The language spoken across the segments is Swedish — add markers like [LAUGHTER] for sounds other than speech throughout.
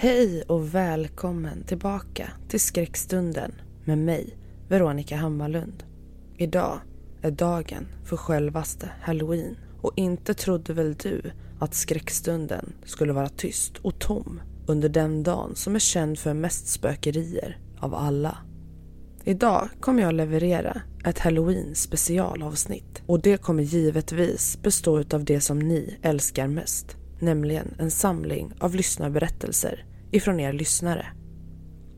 Hej och välkommen tillbaka till skräckstunden med mig, Veronica Hammarlund. Idag är dagen för självaste halloween och inte trodde väl du att skräckstunden skulle vara tyst och tom under den dagen som är känd för mest spökerier av alla. Idag kommer jag leverera ett halloween specialavsnitt och det kommer givetvis bestå av det som ni älskar mest, nämligen en samling av lyssnarberättelser ifrån er lyssnare.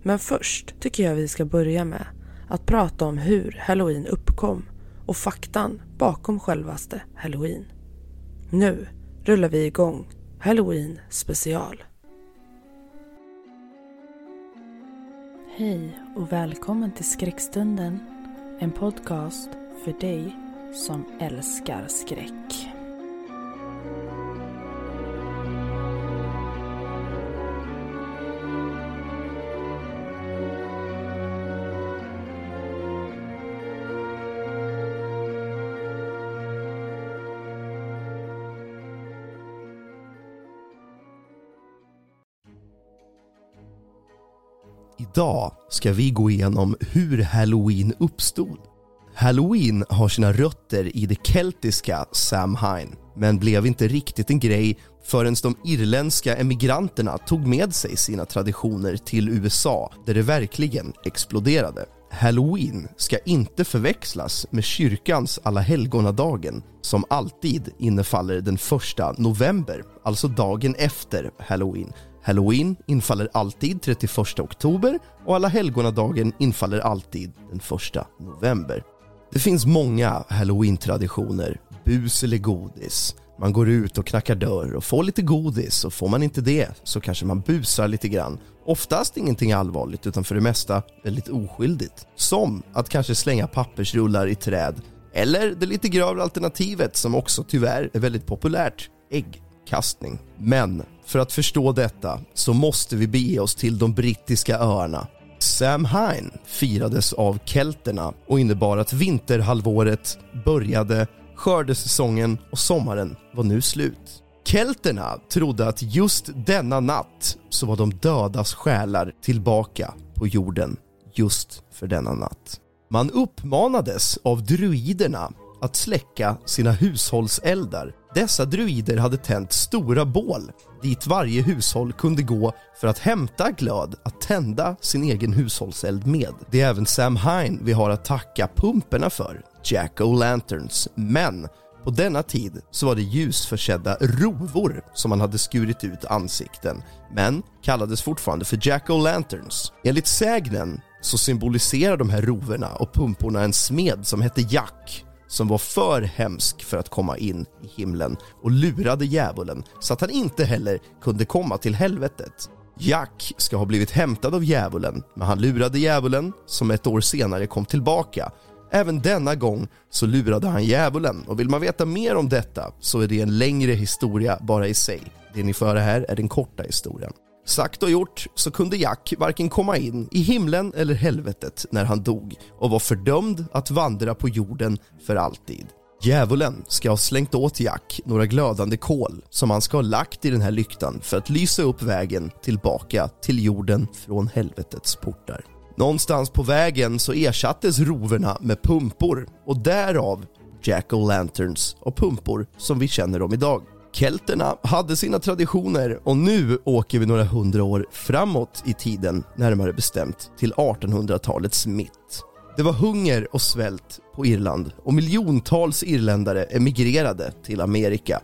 Men först tycker jag vi ska börja med att prata om hur halloween uppkom och faktan bakom självaste halloween. Nu rullar vi igång Halloween special. Hej och välkommen till Skräckstunden. En podcast för dig som älskar skräck. Idag ska vi gå igenom hur halloween uppstod. Halloween har sina rötter i det keltiska Samhain men blev inte riktigt en grej förrän de irländska emigranterna tog med sig sina traditioner till USA där det verkligen exploderade. Halloween ska inte förväxlas med kyrkans alla helgonadagen som alltid innefaller den första november, alltså dagen efter halloween Halloween infaller alltid 31 oktober och alla helgonadagen infaller alltid den 1 november. Det finns många halloween-traditioner. Bus eller godis. Man går ut och knackar dörr och får lite godis och får man inte det så kanske man busar lite grann. Oftast ingenting allvarligt utan för det mesta väldigt oskyldigt. Som att kanske slänga pappersrullar i träd eller det lite grövre alternativet som också tyvärr är väldigt populärt, ägg kastning. Men för att förstå detta så måste vi bege oss till de brittiska öarna. Samhain firades av kelterna och innebar att vinterhalvåret började, skördesäsongen och sommaren var nu slut. Kelterna trodde att just denna natt så var de dödas själar tillbaka på jorden just för denna natt. Man uppmanades av druiderna att släcka sina hushållseldar. Dessa druider hade tänt stora bål dit varje hushåll kunde gå för att hämta glöd att tända sin egen hushållseld med. Det är även Sam Hine vi har att tacka pumperna för, Jack-O-Lanterns. Men på denna tid så var det ljusförsedda rovor som man hade skurit ut ansikten, men kallades fortfarande för Jack-O-Lanterns. Enligt sägnen så symboliserar de här rovorna och pumporna en smed som hette Jack som var för hemsk för att komma in i himlen och lurade djävulen så att han inte heller kunde komma till helvetet. Jack ska ha blivit hämtad av djävulen, men han lurade djävulen som ett år senare kom tillbaka. Även denna gång så lurade han djävulen och vill man veta mer om detta så är det en längre historia bara i sig. Det ni får höra här är den korta historien. Sagt och gjort så kunde Jack varken komma in i himlen eller helvetet när han dog och var fördömd att vandra på jorden för alltid. Djävulen ska ha slängt åt Jack några glödande kol som han ska ha lagt i den här lyktan för att lysa upp vägen tillbaka till jorden från helvetets portar. Någonstans på vägen så ersattes roverna med pumpor och därav Jack-O-Lanterns och pumpor som vi känner dem idag. Kelterna hade sina traditioner och nu åker vi några hundra år framåt i tiden, närmare bestämt till 1800-talets mitt. Det var hunger och svält på Irland och miljontals irländare emigrerade till Amerika.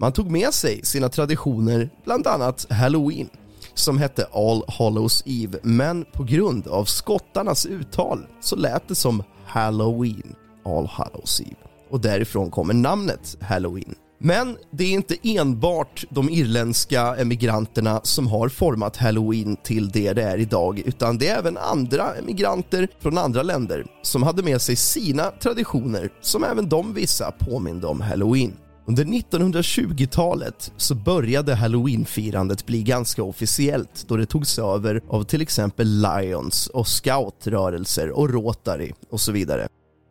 Man tog med sig sina traditioner, bland annat halloween som hette All Hallows Eve, men på grund av skottarnas uttal så lät det som Halloween, All Hallows Eve och därifrån kommer namnet Halloween. Men det är inte enbart de irländska emigranterna som har format halloween till det det är idag utan det är även andra emigranter från andra länder som hade med sig sina traditioner som även de vissa påminde om halloween. Under 1920-talet så började halloweenfirandet bli ganska officiellt då det togs över av till exempel Lions och scoutrörelser och Rotary och så vidare.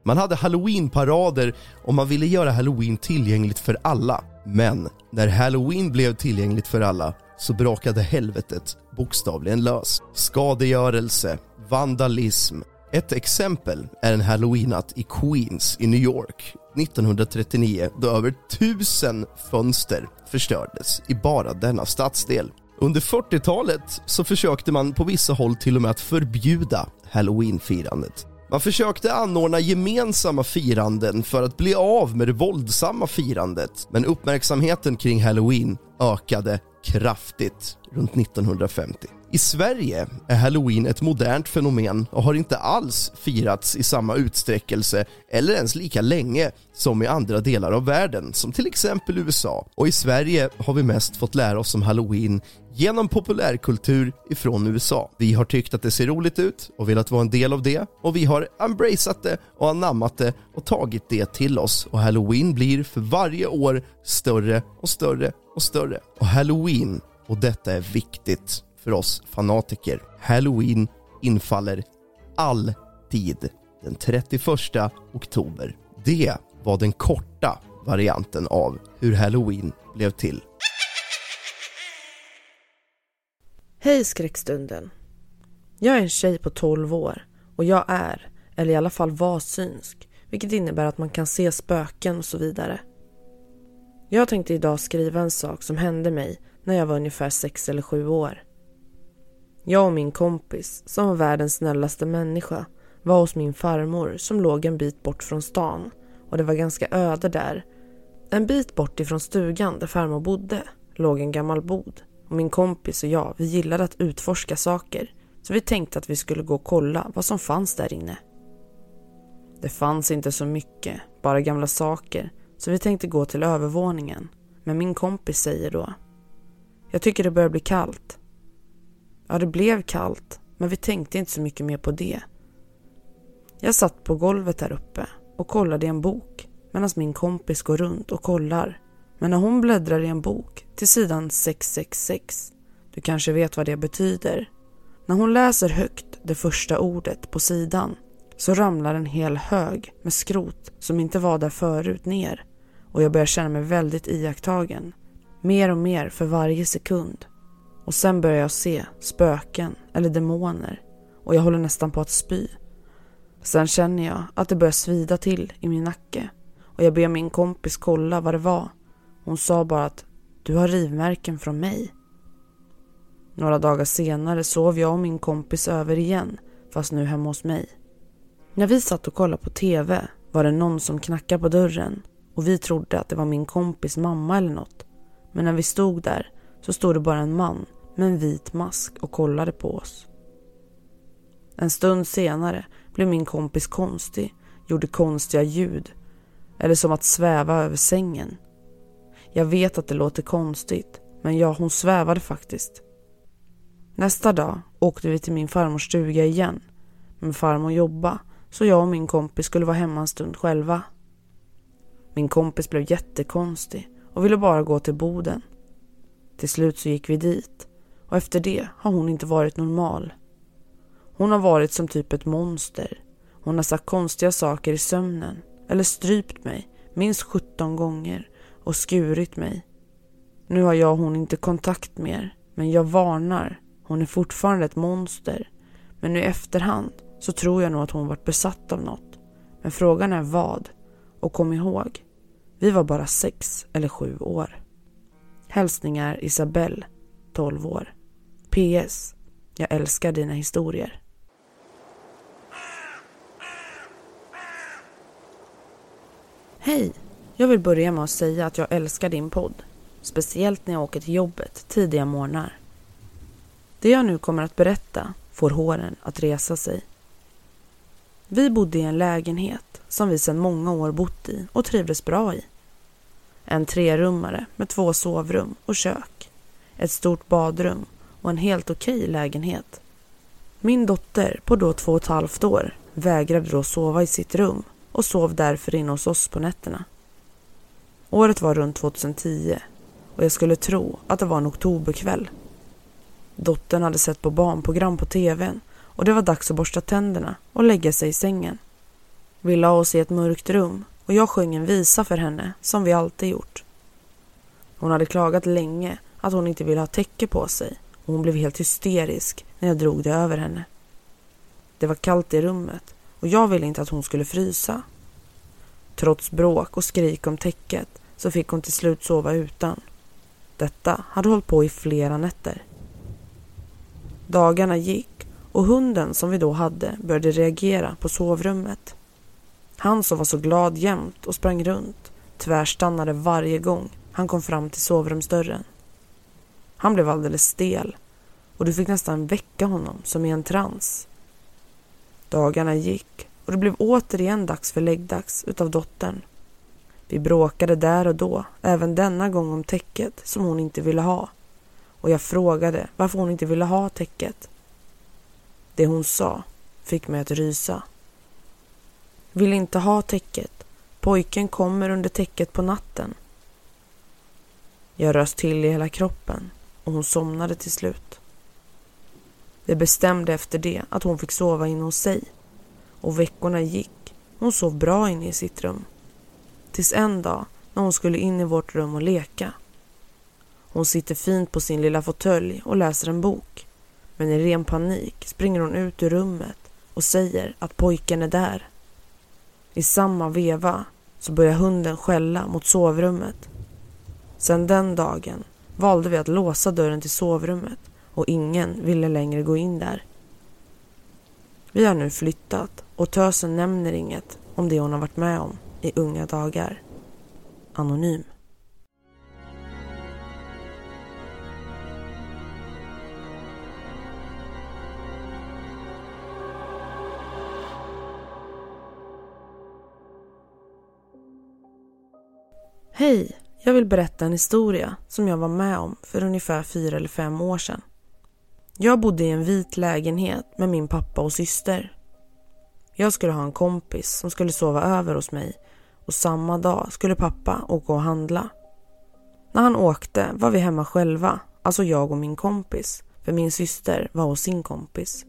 Man hade halloweenparader och man ville göra halloween tillgängligt för alla. Men när halloween blev tillgängligt för alla så brakade helvetet bokstavligen lös. Skadegörelse, vandalism. Ett exempel är en halloweennatt i Queens i New York 1939 då över tusen fönster förstördes i bara denna stadsdel. Under 40-talet så försökte man på vissa håll till och med att förbjuda halloweenfirandet. Man försökte anordna gemensamma firanden för att bli av med det våldsamma firandet men uppmärksamheten kring halloween ökade kraftigt runt 1950. I Sverige är halloween ett modernt fenomen och har inte alls firats i samma utsträckelse eller ens lika länge som i andra delar av världen, som till exempel USA. Och i Sverige har vi mest fått lära oss om halloween genom populärkultur ifrån USA. Vi har tyckt att det ser roligt ut och velat vara en del av det och vi har embraceat det och anammat det och tagit det till oss och halloween blir för varje år större och större och större. Och halloween, och detta är viktigt, för oss fanatiker. Halloween infaller alltid den 31 oktober. Det var den korta varianten av hur Halloween blev till. Hej skräckstunden. Jag är en tjej på 12 år och jag är, eller i alla fall var synsk, vilket innebär att man kan se spöken och så vidare. Jag tänkte idag skriva en sak som hände mig när jag var ungefär 6 eller 7 år. Jag och min kompis, som var världens snällaste människa, var hos min farmor som låg en bit bort från stan och det var ganska öde där. En bit bort ifrån stugan där farmor bodde låg en gammal bod och min kompis och jag, vi gillade att utforska saker så vi tänkte att vi skulle gå och kolla vad som fanns där inne. Det fanns inte så mycket, bara gamla saker, så vi tänkte gå till övervåningen. Men min kompis säger då Jag tycker det börjar bli kallt. Ja, det blev kallt, men vi tänkte inte så mycket mer på det. Jag satt på golvet där uppe och kollade i en bok medan min kompis går runt och kollar. Men när hon bläddrar i en bok till sidan 666, du kanske vet vad det betyder. När hon läser högt det första ordet på sidan så ramlar en hel hög med skrot som inte var där förut ner och jag börjar känna mig väldigt iakttagen. Mer och mer för varje sekund. Och sen börjar jag se spöken eller demoner och jag håller nästan på att spy. Sen känner jag att det börjar svida till i min nacke och jag ber min kompis kolla vad det var. Hon sa bara att du har rivmärken från mig. Några dagar senare sov jag och min kompis över igen fast nu hemma hos mig. När vi satt och kollade på TV var det någon som knackade på dörren och vi trodde att det var min kompis mamma eller något. Men när vi stod där så stod det bara en man med en vit mask och kollade på oss. En stund senare blev min kompis konstig, gjorde konstiga ljud eller som att sväva över sängen. Jag vet att det låter konstigt, men ja, hon svävade faktiskt. Nästa dag åkte vi till min farmors stuga igen, men farmor jobbade så jag och min kompis skulle vara hemma en stund själva. Min kompis blev jättekonstig och ville bara gå till boden. Till slut så gick vi dit och efter det har hon inte varit normal. Hon har varit som typ ett monster. Hon har sagt konstiga saker i sömnen eller strypt mig minst 17 gånger och skurit mig. Nu har jag och hon inte kontakt mer, men jag varnar. Hon är fortfarande ett monster. Men nu i efterhand så tror jag nog att hon varit besatt av något. Men frågan är vad? Och kom ihåg, vi var bara sex eller sju år. Hälsningar Isabelle, 12 år. PS. Jag älskar dina historier. Hej! Jag vill börja med att säga att jag älskar din podd. Speciellt när jag åker till jobbet tidiga morgnar. Det jag nu kommer att berätta får håren att resa sig. Vi bodde i en lägenhet som vi sedan många år bott i och trivdes bra i. En trerummare med två sovrum och kök. Ett stort badrum och en helt okej lägenhet. Min dotter på då två och ett halvt år vägrade då sova i sitt rum och sov därför inne hos oss på nätterna. Året var runt 2010 och jag skulle tro att det var en oktoberkväll. Dottern hade sett på barnprogram på tvn och det var dags att borsta tänderna och lägga sig i sängen. Vi la oss i ett mörkt rum och jag sjöng en visa för henne som vi alltid gjort. Hon hade klagat länge att hon inte ville ha täcke på sig och hon blev helt hysterisk när jag drog det över henne. Det var kallt i rummet och jag ville inte att hon skulle frysa. Trots bråk och skrik om täcket så fick hon till slut sova utan. Detta hade hållit på i flera nätter. Dagarna gick och hunden som vi då hade började reagera på sovrummet. Han som var så glad jämt och sprang runt tvärstannade varje gång han kom fram till sovrumsdörren. Han blev alldeles stel och du fick nästan väcka honom som i en trans. Dagarna gick och det blev återigen dags för läggdags utav dottern. Vi bråkade där och då, även denna gång om täcket som hon inte ville ha. Och jag frågade varför hon inte ville ha täcket. Det hon sa fick mig att rysa. Vill inte ha täcket. Pojken kommer under täcket på natten. Jag rös till i hela kroppen och hon somnade till slut. Vi bestämde efter det att hon fick sova inne hos sig och veckorna gick. Hon sov bra inne i sitt rum. Tills en dag när hon skulle in i vårt rum och leka. Hon sitter fint på sin lilla fåtölj och läser en bok. Men i ren panik springer hon ut ur rummet och säger att pojken är där. I samma veva så börjar hunden skälla mot sovrummet. Sedan den dagen valde vi att låsa dörren till sovrummet och ingen ville längre gå in där. Vi har nu flyttat och tösen nämner inget om det hon har varit med om i unga dagar. Anonym. Hej! Jag vill berätta en historia som jag var med om för ungefär fyra eller fem år sedan. Jag bodde i en vit lägenhet med min pappa och syster. Jag skulle ha en kompis som skulle sova över hos mig och samma dag skulle pappa åka och handla. När han åkte var vi hemma själva, alltså jag och min kompis, för min syster var hos sin kompis.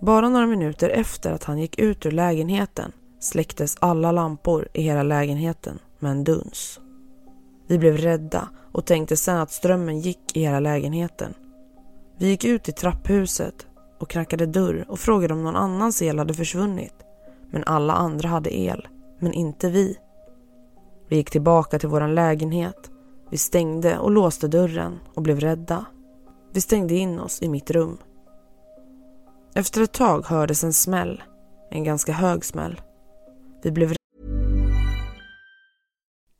Bara några minuter efter att han gick ut ur lägenheten släcktes alla lampor i hela lägenheten med en duns. Vi blev rädda och tänkte sen att strömmen gick i hela lägenheten. Vi gick ut i trapphuset och knackade dörr och frågade om någon annans el hade försvunnit. Men alla andra hade el, men inte vi. Vi gick tillbaka till vår lägenhet. Vi stängde och låste dörren och blev rädda. Vi stängde in oss i mitt rum. Efter ett tag hördes en smäll, en ganska hög smäll. Vi blev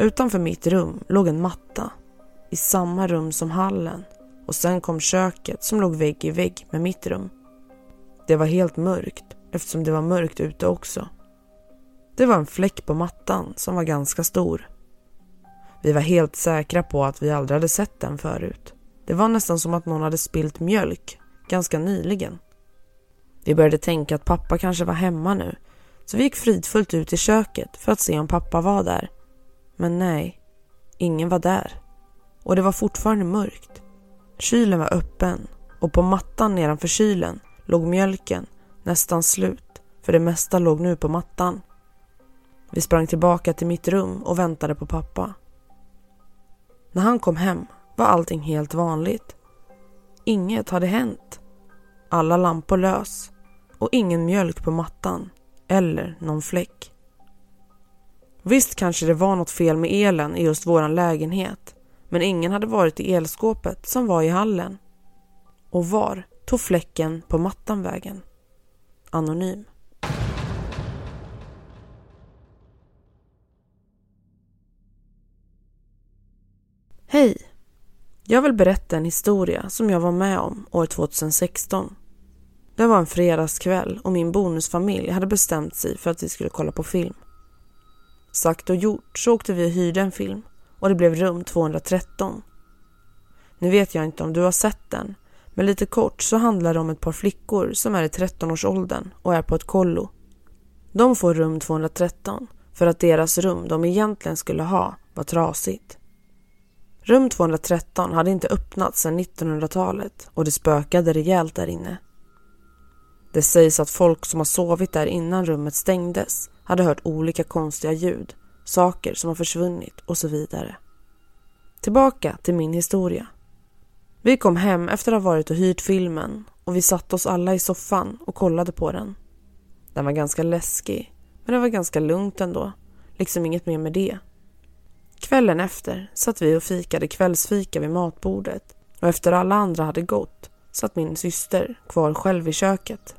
Utanför mitt rum låg en matta i samma rum som hallen och sen kom köket som låg vägg i vägg med mitt rum. Det var helt mörkt eftersom det var mörkt ute också. Det var en fläck på mattan som var ganska stor. Vi var helt säkra på att vi aldrig hade sett den förut. Det var nästan som att någon hade spilt mjölk ganska nyligen. Vi började tänka att pappa kanske var hemma nu så vi gick fridfullt ut i köket för att se om pappa var där. Men nej, ingen var där. Och det var fortfarande mörkt. Kylen var öppen och på mattan nedanför kylen låg mjölken nästan slut för det mesta låg nu på mattan. Vi sprang tillbaka till mitt rum och väntade på pappa. När han kom hem var allting helt vanligt. Inget hade hänt. Alla lampor lös och ingen mjölk på mattan eller någon fläck. Visst kanske det var något fel med elen i just våran lägenhet men ingen hade varit i elskåpet som var i hallen. Och var tog fläcken på mattan vägen? Anonym. Hej! Jag vill berätta en historia som jag var med om år 2016. Det var en fredagskväll och min bonusfamilj hade bestämt sig för att vi skulle kolla på film. Sagt och gjort så åkte vi och hyrde en film och det blev rum 213. Nu vet jag inte om du har sett den, men lite kort så handlar det om ett par flickor som är i 13-årsåldern och är på ett kollo. De får rum 213 för att deras rum de egentligen skulle ha var trasigt. Rum 213 hade inte öppnats sedan 1900-talet och det spökade rejält där inne. Det sägs att folk som har sovit där innan rummet stängdes hade hört olika konstiga ljud, saker som har försvunnit och så vidare. Tillbaka till min historia. Vi kom hem efter att ha varit och hyrt filmen och vi satte oss alla i soffan och kollade på den. Den var ganska läskig, men det var ganska lugnt ändå. Liksom inget mer med det. Kvällen efter satt vi och fikade kvällsfika vid matbordet och efter alla andra hade gått satt min syster kvar själv i köket.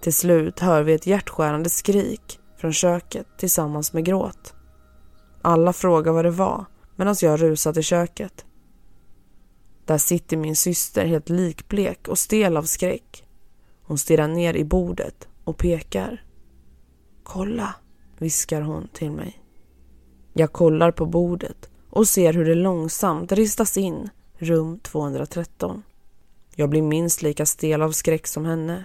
Till slut hör vi ett hjärtskärande skrik från köket tillsammans med gråt. Alla frågar vad det var medan jag rusar till köket. Där sitter min syster helt likblek och stel av skräck. Hon stirrar ner i bordet och pekar. Kolla, viskar hon till mig. Jag kollar på bordet och ser hur det långsamt ristas in rum 213. Jag blir minst lika stel av skräck som henne.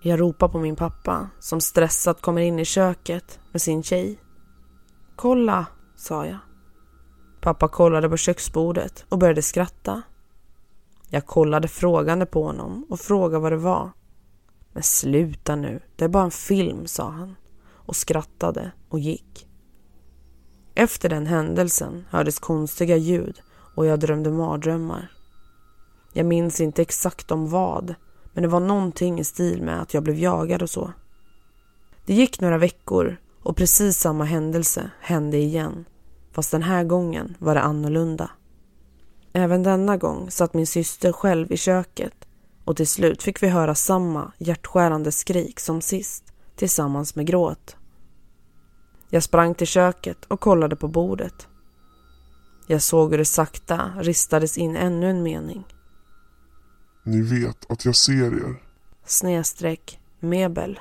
Jag ropar på min pappa som stressat kommer in i köket med sin tjej. Kolla, sa jag. Pappa kollade på köksbordet och började skratta. Jag kollade frågande på honom och frågade vad det var. Men sluta nu, det är bara en film, sa han och skrattade och gick. Efter den händelsen hördes konstiga ljud och jag drömde mardrömmar. Jag minns inte exakt om vad, men det var någonting i stil med att jag blev jagad och så. Det gick några veckor och precis samma händelse hände igen. Fast den här gången var det annorlunda. Även denna gång satt min syster själv i köket och till slut fick vi höra samma hjärtskärande skrik som sist tillsammans med gråt. Jag sprang till köket och kollade på bordet. Jag såg hur det sakta ristades in ännu en mening. Ni vet att jag ser er. Snedstreck Mebel.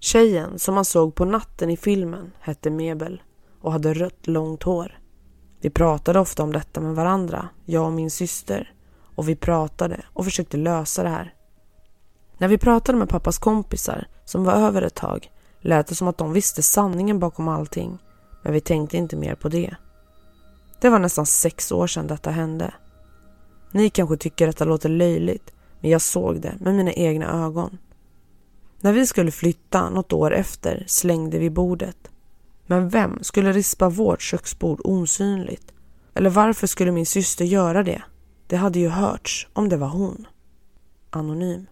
Tjejen som man såg på natten i filmen hette Mebel och hade rött långt hår. Vi pratade ofta om detta med varandra, jag och min syster. Och vi pratade och försökte lösa det här. När vi pratade med pappas kompisar, som var över ett tag, lät det som att de visste sanningen bakom allting. Men vi tänkte inte mer på det. Det var nästan sex år sedan detta hände. Ni kanske tycker detta låter löjligt, men jag såg det med mina egna ögon. När vi skulle flytta något år efter slängde vi bordet. Men vem skulle rispa vårt köksbord osynligt? Eller varför skulle min syster göra det? Det hade ju hörts om det var hon. Anonym.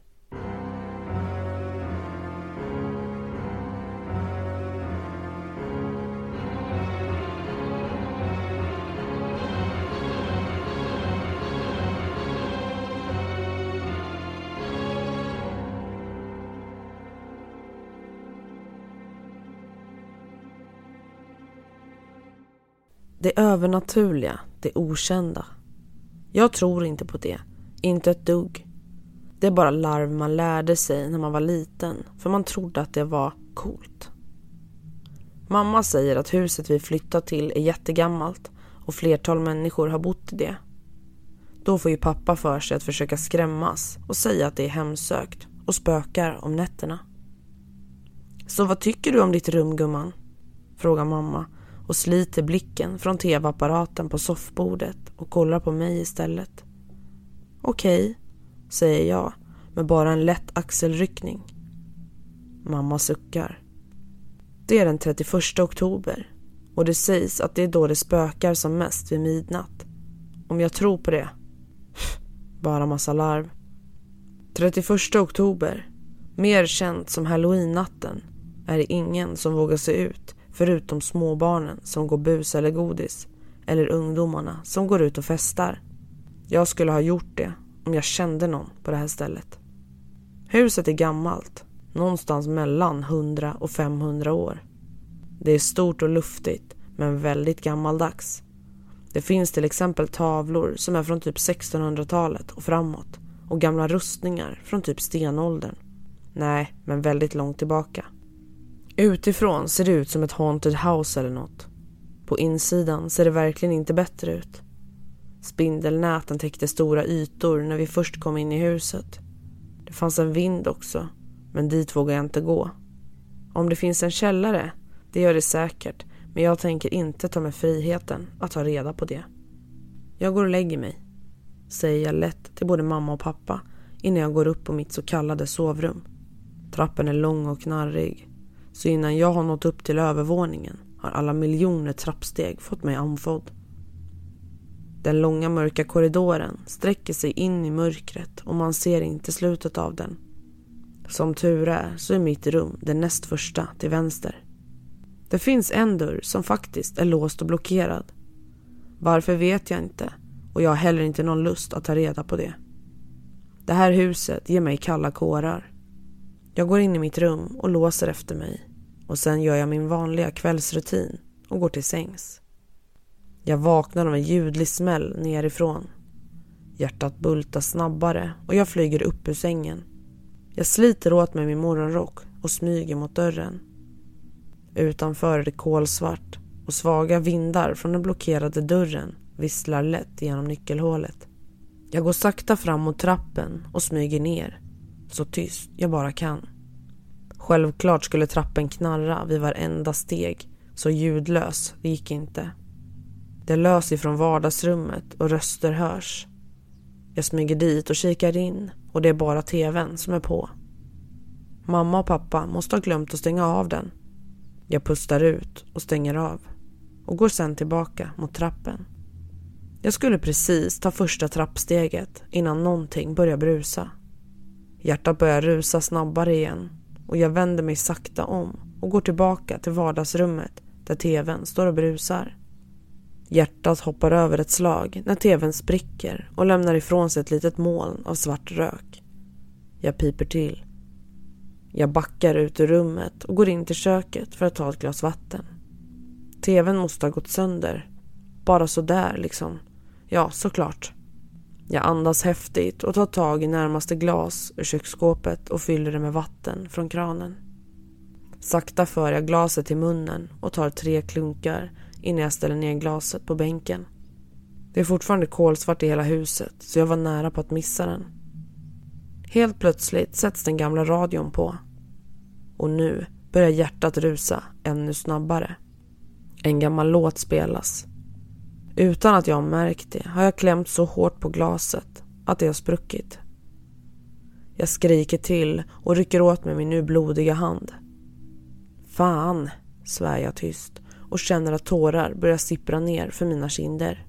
Det övernaturliga, det okända. Jag tror inte på det. Inte ett dugg. Det är bara larv man lärde sig när man var liten för man trodde att det var coolt. Mamma säger att huset vi flyttat till är jättegammalt och flertal människor har bott i det. Då får ju pappa för sig att försöka skrämmas och säga att det är hemsökt och spökar om nätterna. Så vad tycker du om ditt rum gumman? Frågar mamma och sliter blicken från tv-apparaten på soffbordet och kollar på mig istället. Okej, säger jag med bara en lätt axelryckning. Mamma suckar. Det är den 31 oktober och det sägs att det är då det spökar som mest vid midnatt. Om jag tror på det? [LAUGHS] Bara massa larv. 31 oktober, mer känt som halloween-natten, är det ingen som vågar se ut förutom småbarnen som går bus eller godis eller ungdomarna som går ut och festar. Jag skulle ha gjort det om jag kände någon på det här stället. Huset är gammalt, någonstans mellan 100 och 500 år. Det är stort och luftigt, men väldigt gammaldags. Det finns till exempel tavlor som är från typ 1600-talet och framåt och gamla rustningar från typ stenåldern. Nej, men väldigt långt tillbaka. Utifrån ser det ut som ett haunted house eller något. På insidan ser det verkligen inte bättre ut. Spindelnäten täckte stora ytor när vi först kom in i huset. Det fanns en vind också, men dit vågar jag inte gå. Om det finns en källare, det gör det säkert, men jag tänker inte ta mig friheten att ta reda på det. Jag går och lägger mig, säger jag lätt till både mamma och pappa innan jag går upp på mitt så kallade sovrum. Trappen är lång och knarrig så innan jag har nått upp till övervåningen har alla miljoner trappsteg fått mig andfådd. Den långa mörka korridoren sträcker sig in i mörkret och man ser inte slutet av den. Som tur är så är mitt rum det näst första till vänster. Det finns en dörr som faktiskt är låst och blockerad. Varför vet jag inte och jag har heller inte någon lust att ta reda på det. Det här huset ger mig kalla kårar. Jag går in i mitt rum och låser efter mig och sen gör jag min vanliga kvällsrutin och går till sängs. Jag vaknar av en ljudlig smäll nerifrån. Hjärtat bultar snabbare och jag flyger upp ur sängen. Jag sliter åt mig min morgonrock och smyger mot dörren. Utanför är det kolsvart och svaga vindar från den blockerade dörren visslar lätt genom nyckelhålet. Jag går sakta fram mot trappen och smyger ner så tyst jag bara kan. Självklart skulle trappen knarra vid varenda steg, så ljudlös det gick inte. Det lös ifrån vardagsrummet och röster hörs. Jag smyger dit och kikar in och det är bara tvn som är på. Mamma och pappa måste ha glömt att stänga av den. Jag pustar ut och stänger av och går sen tillbaka mot trappen. Jag skulle precis ta första trappsteget innan någonting börjar brusa. Hjärtat börjar rusa snabbare igen och jag vänder mig sakta om och går tillbaka till vardagsrummet där tvn står och brusar. Hjärtat hoppar över ett slag när tvn spricker och lämnar ifrån sig ett litet moln av svart rök. Jag piper till. Jag backar ut ur rummet och går in till köket för att ta ett glas vatten. TVn måste ha gått sönder. Bara sådär liksom. Ja, såklart. Jag andas häftigt och tar tag i närmaste glas ur köksskåpet och fyller det med vatten från kranen. Sakta för jag glaset till munnen och tar tre klunkar innan jag ställer ner glaset på bänken. Det är fortfarande kolsvart i hela huset så jag var nära på att missa den. Helt plötsligt sätts den gamla radion på. Och nu börjar hjärtat rusa ännu snabbare. En gammal låt spelas utan att jag märkt det har jag klämt så hårt på glaset att det har spruckit. Jag skriker till och rycker åt mig min nu blodiga hand. Fan, svär jag tyst och känner att tårar börjar sippra ner för mina kinder.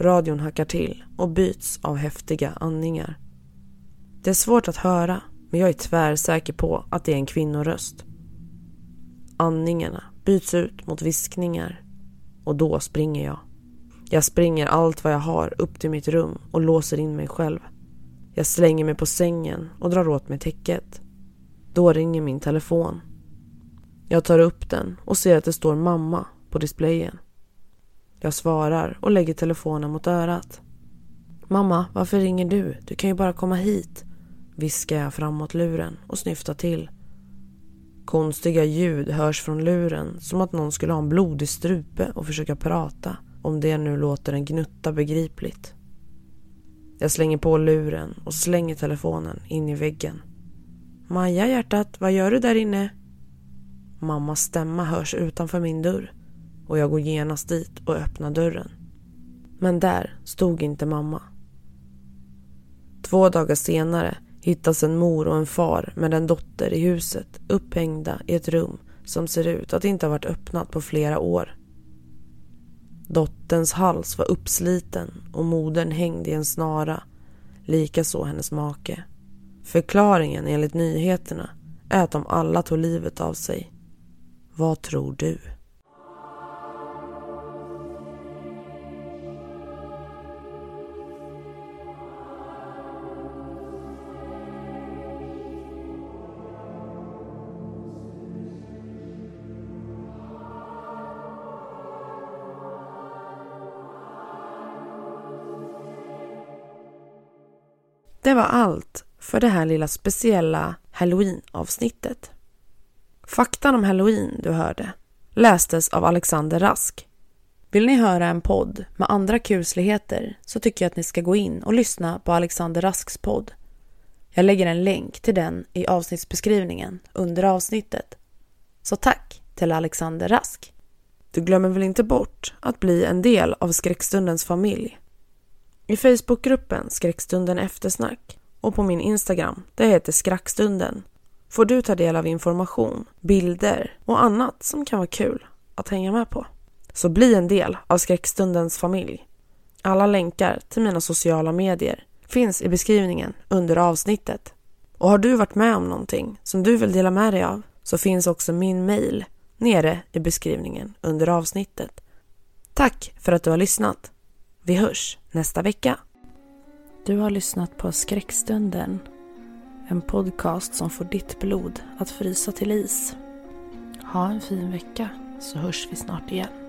Radion hackar till och byts av häftiga andningar. Det är svårt att höra men jag är tvärsäker på att det är en kvinnoröst. Andningarna byts ut mot viskningar och då springer jag. Jag springer allt vad jag har upp till mitt rum och låser in mig själv. Jag slänger mig på sängen och drar åt mig täcket. Då ringer min telefon. Jag tar upp den och ser att det står mamma på displayen. Jag svarar och lägger telefonen mot örat. Mamma, varför ringer du? Du kan ju bara komma hit. Viskar jag framåt luren och snyftar till. Konstiga ljud hörs från luren som att någon skulle ha en blodig strupe och försöka prata. Om det nu låter en gnutta begripligt. Jag slänger på luren och slänger telefonen in i väggen. Maja hjärtat, vad gör du där inne? Mammas stämma hörs utanför min dörr och jag går genast dit och öppnar dörren. Men där stod inte mamma. Två dagar senare hittas en mor och en far med en dotter i huset upphängda i ett rum som ser ut att inte ha varit öppnat på flera år. Dotterns hals var uppsliten och modern hängde i en snara, likaså hennes make. Förklaringen enligt nyheterna är att de alla tog livet av sig. Vad tror du? Det var allt för det här lilla speciella halloween-avsnittet. Faktan om halloween du hörde lästes av Alexander Rask. Vill ni höra en podd med andra kusligheter så tycker jag att ni ska gå in och lyssna på Alexander Rasks podd. Jag lägger en länk till den i avsnittsbeskrivningen under avsnittet. Så tack till Alexander Rask. Du glömmer väl inte bort att bli en del av skräckstundens familj? I Facebookgruppen Skräckstunden eftersnack och på min Instagram, det heter Skrackstunden, får du ta del av information, bilder och annat som kan vara kul att hänga med på. Så bli en del av Skräckstundens familj. Alla länkar till mina sociala medier finns i beskrivningen under avsnittet. Och har du varit med om någonting som du vill dela med dig av så finns också min mail nere i beskrivningen under avsnittet. Tack för att du har lyssnat. Vi hörs nästa vecka. Du har lyssnat på Skräckstunden. En podcast som får ditt blod att frysa till is. Ha en fin vecka så hörs vi snart igen.